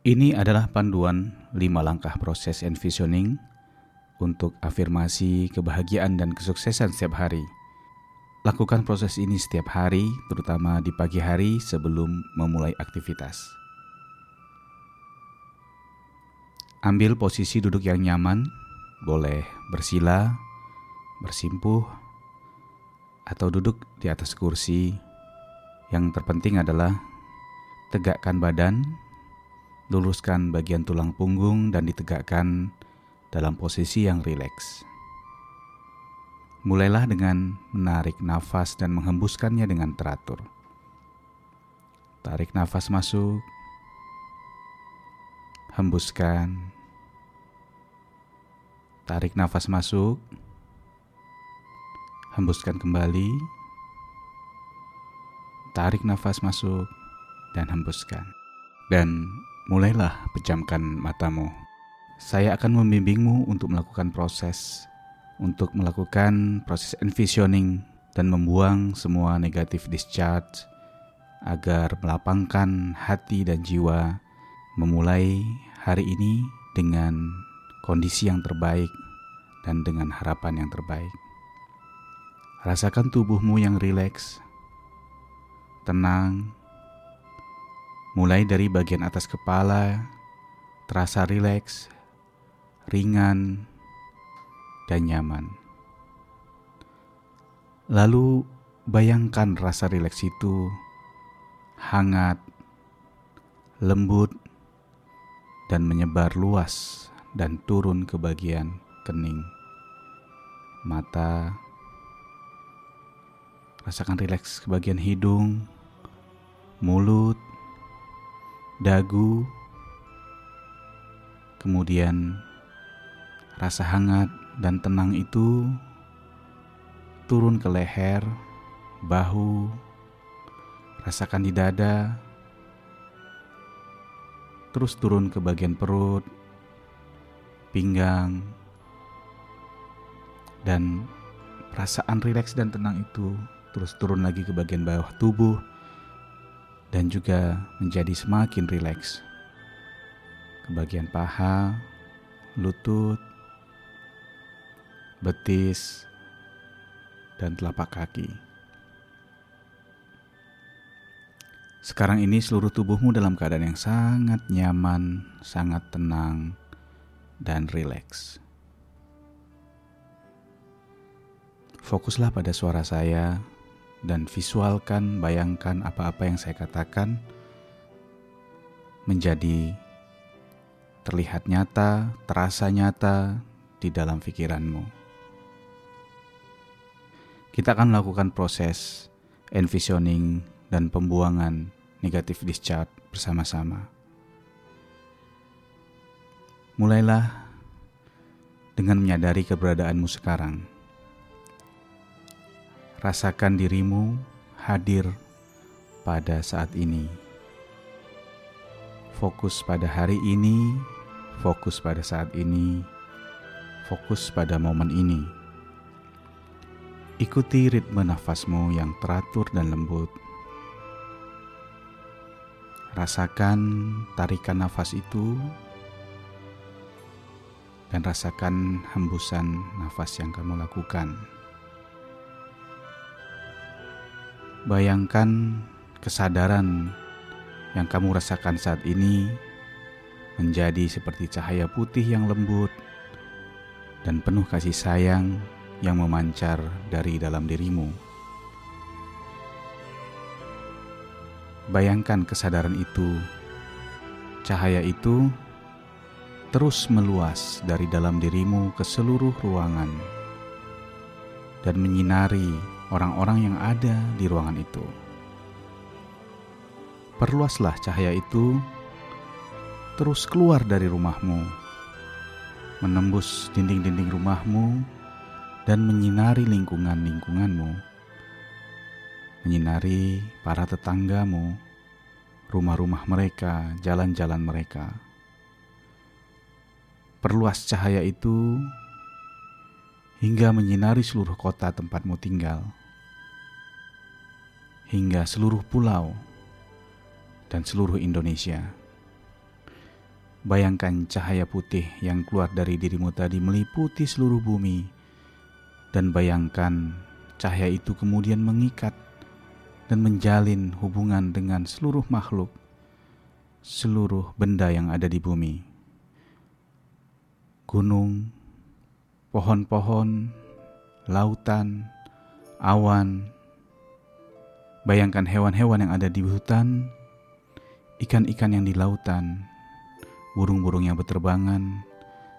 Ini adalah panduan 5 langkah proses envisioning untuk afirmasi kebahagiaan dan kesuksesan setiap hari. Lakukan proses ini setiap hari, terutama di pagi hari sebelum memulai aktivitas. Ambil posisi duduk yang nyaman, boleh bersila, bersimpuh, atau duduk di atas kursi. Yang terpenting adalah tegakkan badan luruskan bagian tulang punggung dan ditegakkan dalam posisi yang rileks. Mulailah dengan menarik nafas dan menghembuskannya dengan teratur. Tarik nafas masuk, hembuskan. Tarik nafas masuk, hembuskan kembali. Tarik nafas masuk dan hembuskan. Dan mulailah pejamkan matamu. Saya akan membimbingmu untuk melakukan proses, untuk melakukan proses envisioning dan membuang semua negatif discharge agar melapangkan hati dan jiwa memulai hari ini dengan kondisi yang terbaik dan dengan harapan yang terbaik. Rasakan tubuhmu yang rileks, tenang, mulai dari bagian atas kepala, terasa rileks, ringan, dan nyaman. Lalu bayangkan rasa rileks itu hangat, lembut, dan menyebar luas dan turun ke bagian kening, mata. Rasakan rileks ke bagian hidung, mulut, dagu, kemudian rasa hangat dan tenang itu turun ke leher, bahu, rasakan di dada, terus turun ke bagian perut, pinggang, dan perasaan rileks dan tenang itu terus turun lagi ke bagian bawah tubuh dan juga menjadi semakin rileks. Ke bagian paha, lutut, betis, dan telapak kaki. Sekarang ini seluruh tubuhmu dalam keadaan yang sangat nyaman, sangat tenang, dan rileks. Fokuslah pada suara saya dan visualkan, bayangkan apa-apa yang saya katakan menjadi terlihat nyata, terasa nyata di dalam pikiranmu. Kita akan melakukan proses envisioning dan pembuangan negatif discharge bersama-sama. Mulailah dengan menyadari keberadaanmu sekarang rasakan dirimu hadir pada saat ini. Fokus pada hari ini, fokus pada saat ini, fokus pada momen ini. Ikuti ritme nafasmu yang teratur dan lembut. Rasakan tarikan nafas itu dan rasakan hembusan nafas yang kamu lakukan. Bayangkan kesadaran yang kamu rasakan saat ini menjadi seperti cahaya putih yang lembut dan penuh kasih sayang yang memancar dari dalam dirimu. Bayangkan kesadaran itu, cahaya itu terus meluas dari dalam dirimu ke seluruh ruangan dan menyinari orang-orang yang ada di ruangan itu. Perluaslah cahaya itu terus keluar dari rumahmu, menembus dinding-dinding rumahmu, dan menyinari lingkungan-lingkunganmu, menyinari para tetanggamu, rumah-rumah mereka, jalan-jalan mereka. Perluas cahaya itu hingga menyinari seluruh kota tempatmu tinggal hingga seluruh pulau dan seluruh Indonesia. Bayangkan cahaya putih yang keluar dari dirimu tadi meliputi seluruh bumi, dan bayangkan cahaya itu kemudian mengikat dan menjalin hubungan dengan seluruh makhluk, seluruh benda yang ada di bumi. Gunung, pohon-pohon, lautan, awan. Bayangkan hewan-hewan yang ada di hutan, ikan-ikan yang di lautan, burung-burung yang berterbangan,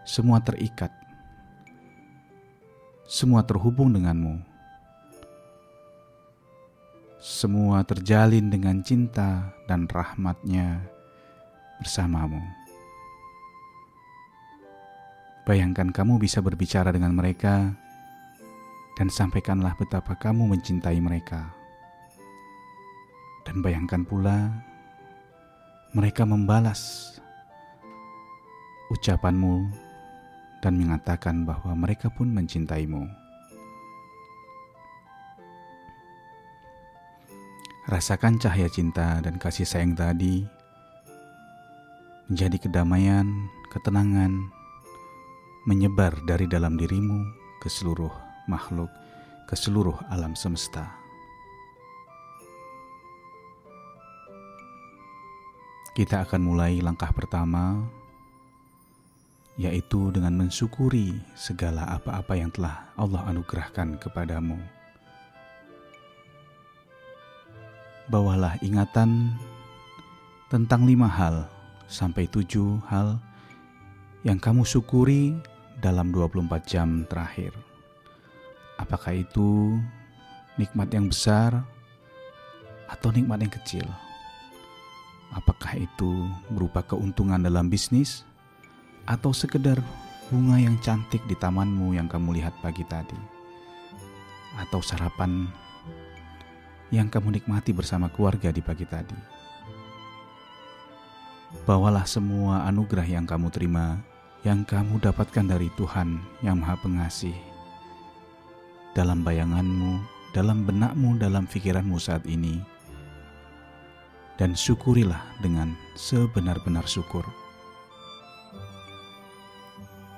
semua terikat. Semua terhubung denganmu. Semua terjalin dengan cinta dan rahmatnya bersamamu. Bayangkan kamu bisa berbicara dengan mereka dan sampaikanlah betapa kamu mencintai mereka. Dan bayangkan pula mereka membalas ucapanmu dan mengatakan bahwa mereka pun mencintaimu. Rasakan cahaya cinta dan kasih sayang tadi menjadi kedamaian, ketenangan, menyebar dari dalam dirimu ke seluruh makhluk, ke seluruh alam semesta. Kita akan mulai langkah pertama yaitu dengan mensyukuri segala apa-apa yang telah Allah anugerahkan kepadamu. Bawalah ingatan tentang lima hal sampai tujuh hal yang kamu syukuri dalam 24 jam terakhir. Apakah itu nikmat yang besar atau nikmat yang kecil? Apakah itu berupa keuntungan dalam bisnis atau sekedar bunga yang cantik di tamanmu yang kamu lihat pagi tadi, atau sarapan yang kamu nikmati bersama keluarga di pagi tadi. Bawalah semua anugerah yang kamu terima, yang kamu dapatkan dari Tuhan yang Maha Pengasih, dalam bayanganmu, dalam benakmu, dalam pikiranmu saat ini, dan syukurilah dengan sebenar-benar syukur.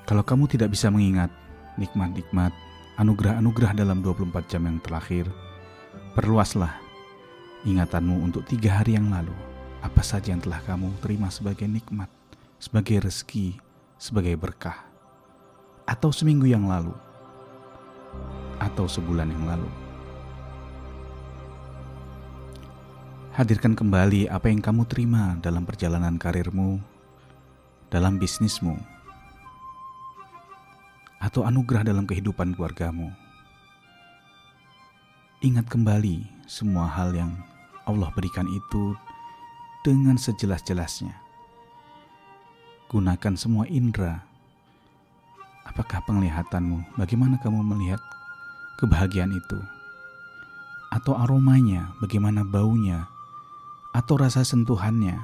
Kalau kamu tidak bisa mengingat nikmat-nikmat, anugerah-anugerah dalam 24 jam yang terakhir, perluaslah ingatanmu untuk tiga hari yang lalu. Apa saja yang telah kamu terima sebagai nikmat, sebagai rezeki, sebagai berkah. Atau seminggu yang lalu, atau sebulan yang lalu. Hadirkan kembali apa yang kamu terima dalam perjalanan karirmu, dalam bisnismu, atau anugerah dalam kehidupan keluargamu. Ingat kembali semua hal yang Allah berikan itu dengan sejelas-jelasnya. Gunakan semua indera. Apakah penglihatanmu? Bagaimana kamu melihat kebahagiaan itu? Atau aromanya? Bagaimana baunya? Atau rasa sentuhannya?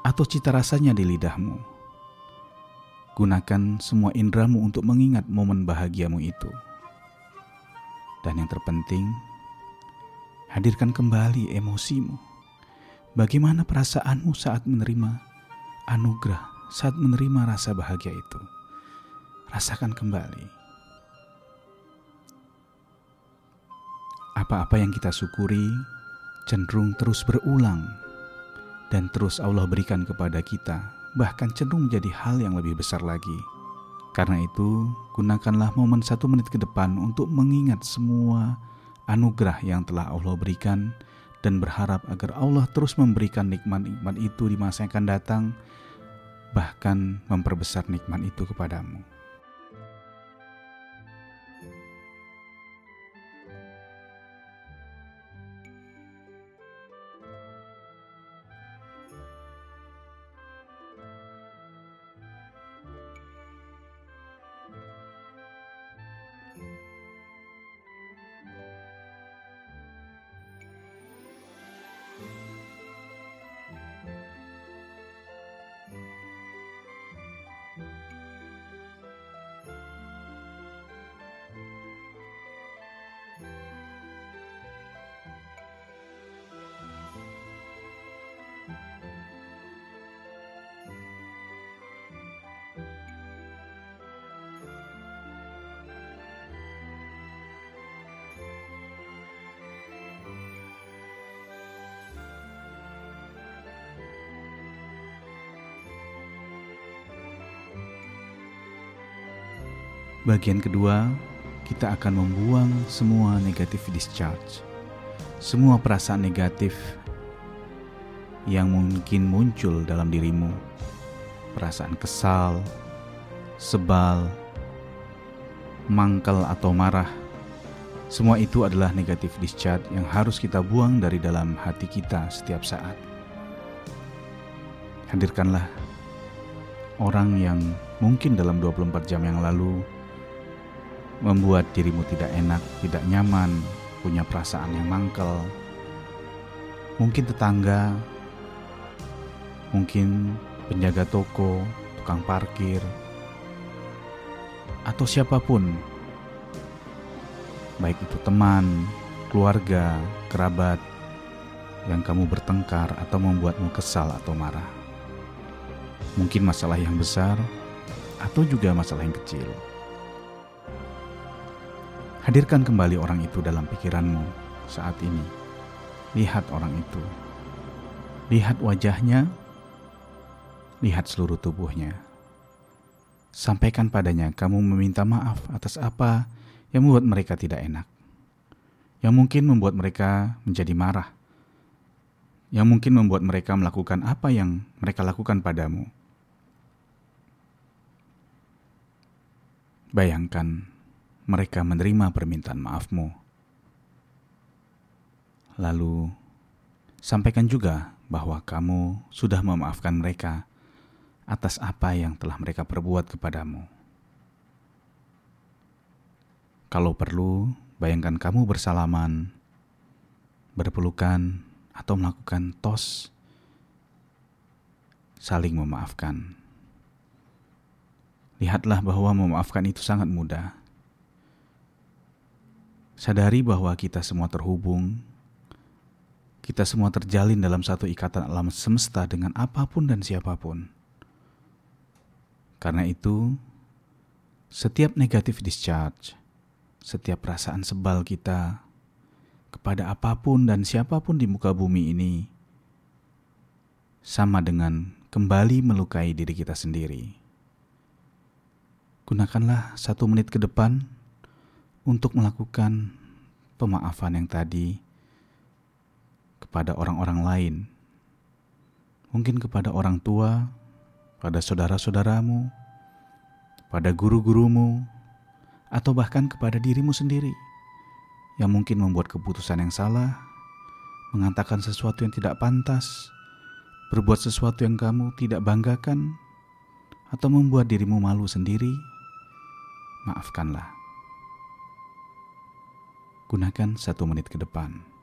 Atau cita rasanya di lidahmu? Gunakan semua indramu untuk mengingat momen bahagiamu itu. Dan yang terpenting, hadirkan kembali emosimu. Bagaimana perasaanmu saat menerima anugerah, saat menerima rasa bahagia itu? Rasakan kembali. Apa-apa yang kita syukuri cenderung terus berulang dan terus Allah berikan kepada kita bahkan cenderung menjadi hal yang lebih besar lagi. Karena itu, gunakanlah momen satu menit ke depan untuk mengingat semua anugerah yang telah Allah berikan dan berharap agar Allah terus memberikan nikmat-nikmat itu di masa yang akan datang, bahkan memperbesar nikmat itu kepadamu. Bagian kedua, kita akan membuang semua negatif discharge, semua perasaan negatif yang mungkin muncul dalam dirimu, perasaan kesal, sebal, mangkel, atau marah. Semua itu adalah negatif discharge yang harus kita buang dari dalam hati kita setiap saat. Hadirkanlah orang yang mungkin dalam 24 jam yang lalu membuat dirimu tidak enak, tidak nyaman, punya perasaan yang mangkel. Mungkin tetangga, mungkin penjaga toko, tukang parkir, atau siapa pun, baik itu teman, keluarga, kerabat, yang kamu bertengkar atau membuatmu kesal atau marah. Mungkin masalah yang besar, atau juga masalah yang kecil. Hadirkan kembali orang itu dalam pikiranmu saat ini. Lihat orang itu. Lihat wajahnya. Lihat seluruh tubuhnya. Sampaikan padanya kamu meminta maaf atas apa yang membuat mereka tidak enak. Yang mungkin membuat mereka menjadi marah. Yang mungkin membuat mereka melakukan apa yang mereka lakukan padamu. Bayangkan mereka menerima permintaan maafmu. Lalu, sampaikan juga bahwa kamu sudah memaafkan mereka atas apa yang telah mereka perbuat kepadamu. Kalau perlu, bayangkan kamu bersalaman, berpelukan, atau melakukan tos, saling memaafkan. Lihatlah bahwa memaafkan itu sangat mudah Sadari bahwa kita semua terhubung, kita semua terjalin dalam satu ikatan alam semesta dengan apa pun dan siapa pun. Karena itu, setiap negatif discharge, setiap perasaan sebal kita kepada apa pun dan siapa pun di muka bumi ini sama dengan kembali melukai diri kita sendiri. Gunakanlah satu menit ke depan untuk melakukan pemaafan yang tadi kepada orang-orang lain, mungkin kepada orang tua, pada saudara-saudaramu, pada guru-gurumu, atau bahkan kepada dirimu sendiri yang mungkin membuat keputusan yang salah, mengatakan sesuatu yang tidak pantas, berbuat sesuatu yang kamu tidak banggakan, atau membuat dirimu malu sendiri. Maafkanlah gunakan satu menit ke depan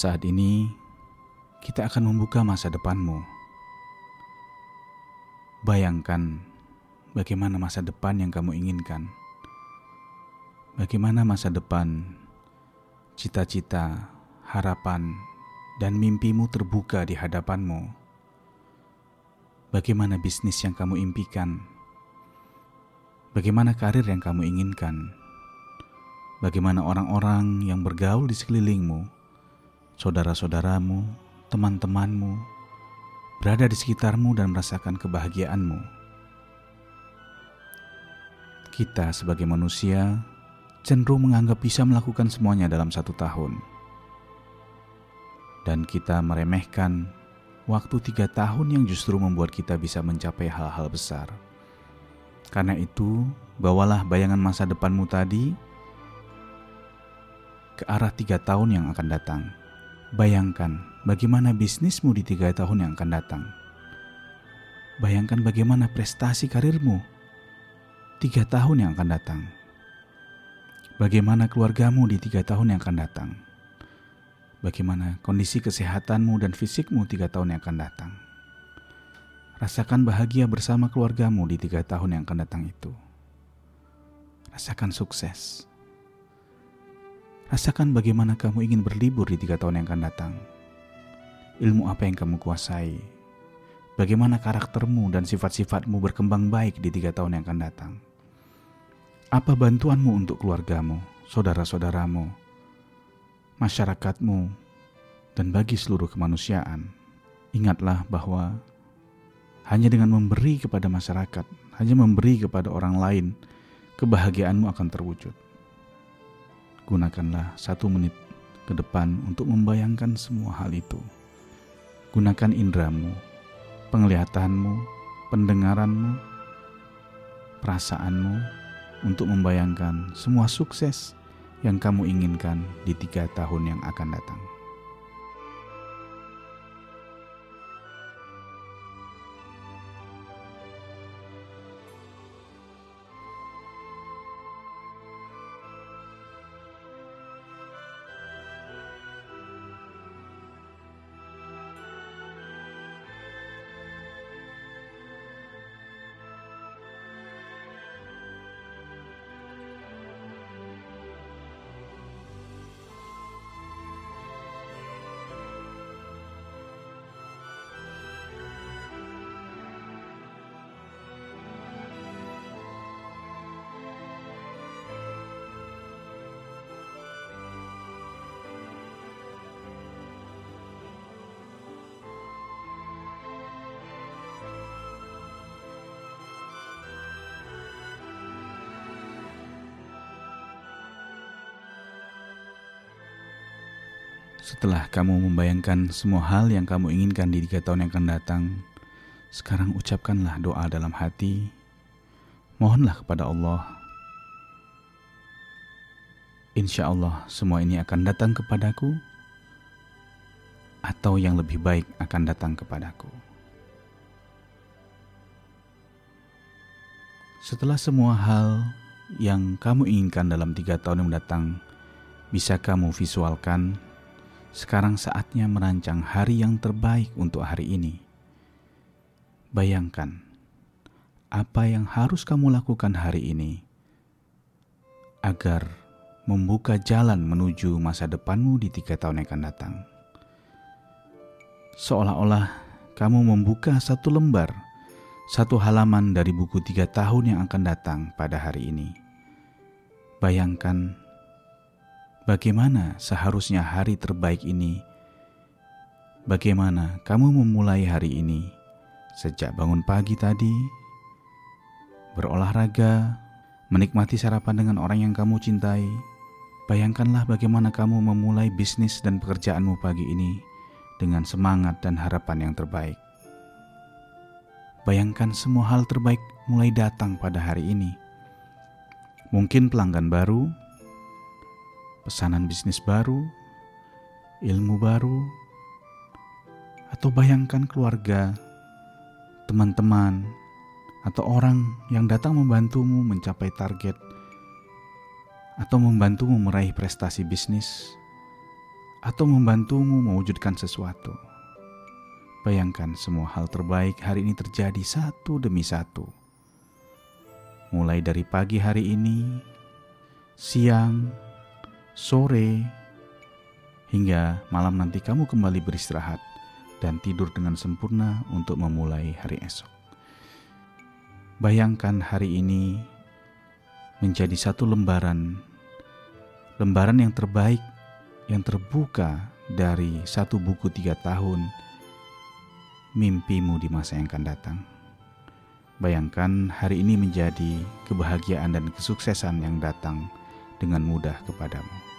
Saat ini, kita akan membuka masa depanmu. Bayangkan bagaimana masa depan yang kamu inginkan. Bagaimana masa depan, cita-cita, harapan, dan mimpimu terbuka di hadapanmu. Bagaimana bisnis yang kamu impikan? Bagaimana karir yang kamu inginkan? Bagaimana orang-orang yang bergaul di sekelilingmu? Saudara-saudaramu, teman-temanmu berada di sekitarmu dan merasakan kebahagiaanmu. Kita sebagai manusia cenderung menganggap bisa melakukan semuanya dalam satu tahun. Dan kita meremehkan waktu tiga tahun yang justru membuat kita bisa mencapai hal-hal besar. Karena itu, bawalah bayangan masa depanmu tadi ke arah tiga tahun yang akan datang. Bayangkan bagaimana bisnismu di tiga tahun yang akan datang. Bayangkan bagaimana prestasi karirmu tiga tahun yang akan datang. Bagaimana keluargamu di tiga tahun yang akan datang. Bagaimana kondisi kesehatanmu dan fisikmu tiga tahun yang akan datang. Rasakan bahagia bersama keluargamu di tiga tahun yang akan datang itu. Rasakan sukses Rasakan bagaimana kamu ingin berlibur di tiga tahun yang akan datang. Ilmu apa yang kamu kuasai? Bagaimana karaktermu dan sifat-sifatmu berkembang baik di tiga tahun yang akan datang? Apa bantuanmu untuk keluargamu, saudara-saudaramu, masyarakatmu, dan bagi seluruh kemanusiaan? Ingatlah bahwa hanya dengan memberi kepada masyarakat, hanya memberi kepada orang lain, kebahagiaanmu akan terwujud gunakanlah satu menit ke depan untuk membayangkan semua hal itu. Gunakan indramu, penglihatanmu, pendengaranmu, perasaanmu untuk membayangkan semua sukses yang kamu inginkan di tiga tahun yang akan datang. Setelah kamu membayangkan semua hal yang kamu inginkan di tiga tahun yang akan datang, sekarang ucapkanlah doa dalam hati. Mohonlah kepada Allah. Insya Allah semua ini akan datang kepadaku atau yang lebih baik akan datang kepadaku. Setelah semua hal yang kamu inginkan dalam tiga tahun yang mendatang bisa kamu visualkan sekarang saatnya merancang hari yang terbaik untuk hari ini. Bayangkan apa yang harus kamu lakukan hari ini agar membuka jalan menuju masa depanmu di tiga tahun yang akan datang. Seolah-olah kamu membuka satu lembar, satu halaman dari buku tiga tahun yang akan datang pada hari ini. Bayangkan bagaimana seharusnya hari terbaik ini? Bagaimana kamu memulai hari ini sejak bangun pagi tadi, berolahraga, menikmati sarapan dengan orang yang kamu cintai? Bayangkanlah bagaimana kamu memulai bisnis dan pekerjaanmu pagi ini dengan semangat dan harapan yang terbaik. Bayangkan semua hal terbaik mulai datang pada hari ini. Mungkin pelanggan baru, pesanan bisnis baru, ilmu baru, atau bayangkan keluarga, teman-teman, atau orang yang datang membantumu mencapai target, atau membantumu meraih prestasi bisnis, atau membantumu mewujudkan sesuatu. Bayangkan semua hal terbaik hari ini terjadi satu demi satu. Mulai dari pagi hari ini, siang, sore, hingga malam nanti kamu kembali beristirahat dan tidur dengan sempurna untuk memulai hari esok. Bayangkan hari ini menjadi satu lembaran, lembaran yang terbaik yang terbuka dari satu buku tiga tahun mimpimu di masa yang akan datang. Bayangkan hari ini menjadi kebahagiaan dan kesuksesan yang datang dengan mudah kepadamu.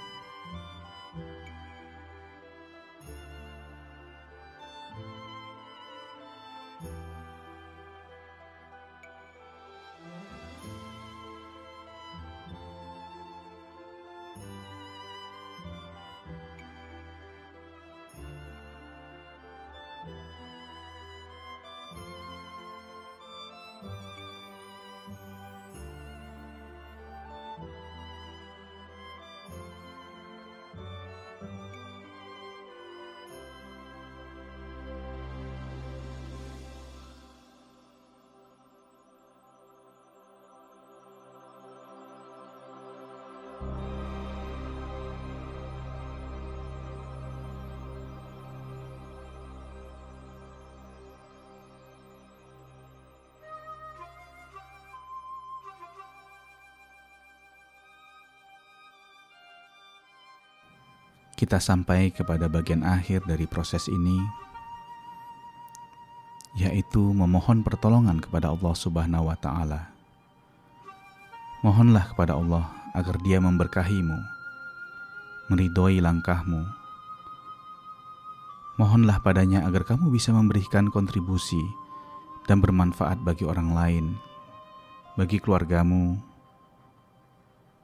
Kita sampai kepada bagian akhir dari proses ini, yaitu memohon pertolongan kepada Allah Subhanahu wa Ta'ala. Mohonlah kepada Allah agar Dia memberkahimu, meridhoi langkahmu. Mohonlah padanya agar kamu bisa memberikan kontribusi dan bermanfaat bagi orang lain, bagi keluargamu,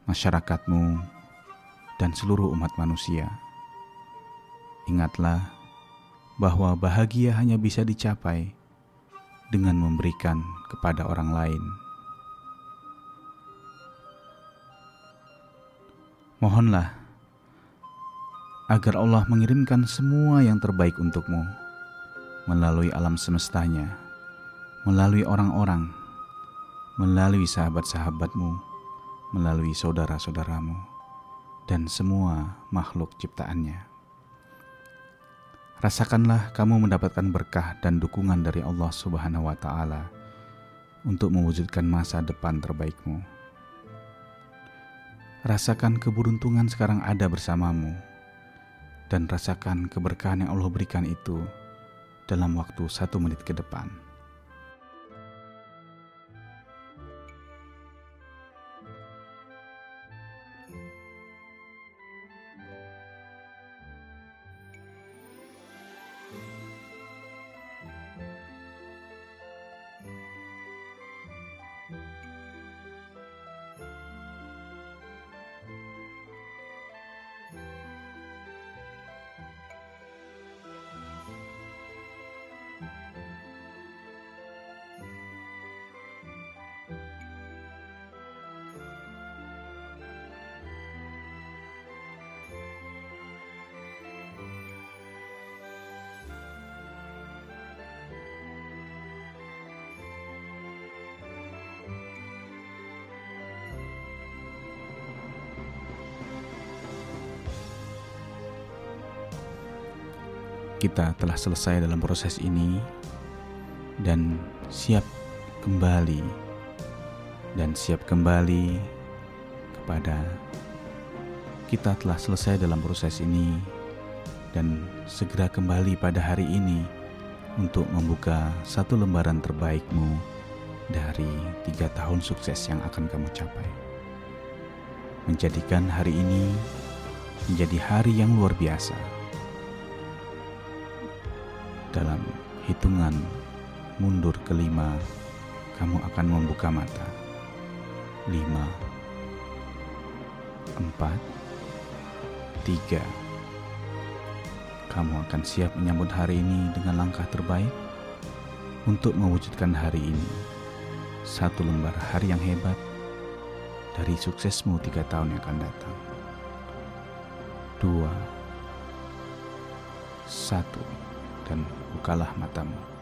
masyarakatmu, dan seluruh umat manusia. Ingatlah bahwa bahagia hanya bisa dicapai dengan memberikan kepada orang lain. Mohonlah agar Allah mengirimkan semua yang terbaik untukmu melalui alam semestanya, melalui orang-orang, melalui sahabat-sahabatmu, melalui saudara-saudaramu, dan semua makhluk ciptaannya. Rasakanlah kamu mendapatkan berkah dan dukungan dari Allah Subhanahu wa Ta'ala untuk mewujudkan masa depan terbaikmu. Rasakan keberuntungan sekarang ada bersamamu, dan rasakan keberkahan yang Allah berikan itu dalam waktu satu menit ke depan. Kita telah selesai dalam proses ini dan siap kembali dan siap kembali kepada kita telah selesai dalam proses ini dan segera kembali pada hari ini untuk membuka satu lembaran terbaikmu dari tiga tahun sukses yang akan kamu capai. Menjadikan hari ini menjadi hari yang luar biasa dalam hitungan mundur kelima, kamu akan membuka mata. Lima, empat, tiga. Kamu akan siap menyambut hari ini dengan langkah terbaik untuk mewujudkan hari ini. Satu lembar hari yang hebat dari suksesmu tiga tahun yang akan datang. Dua, satu dan bukalah matamu.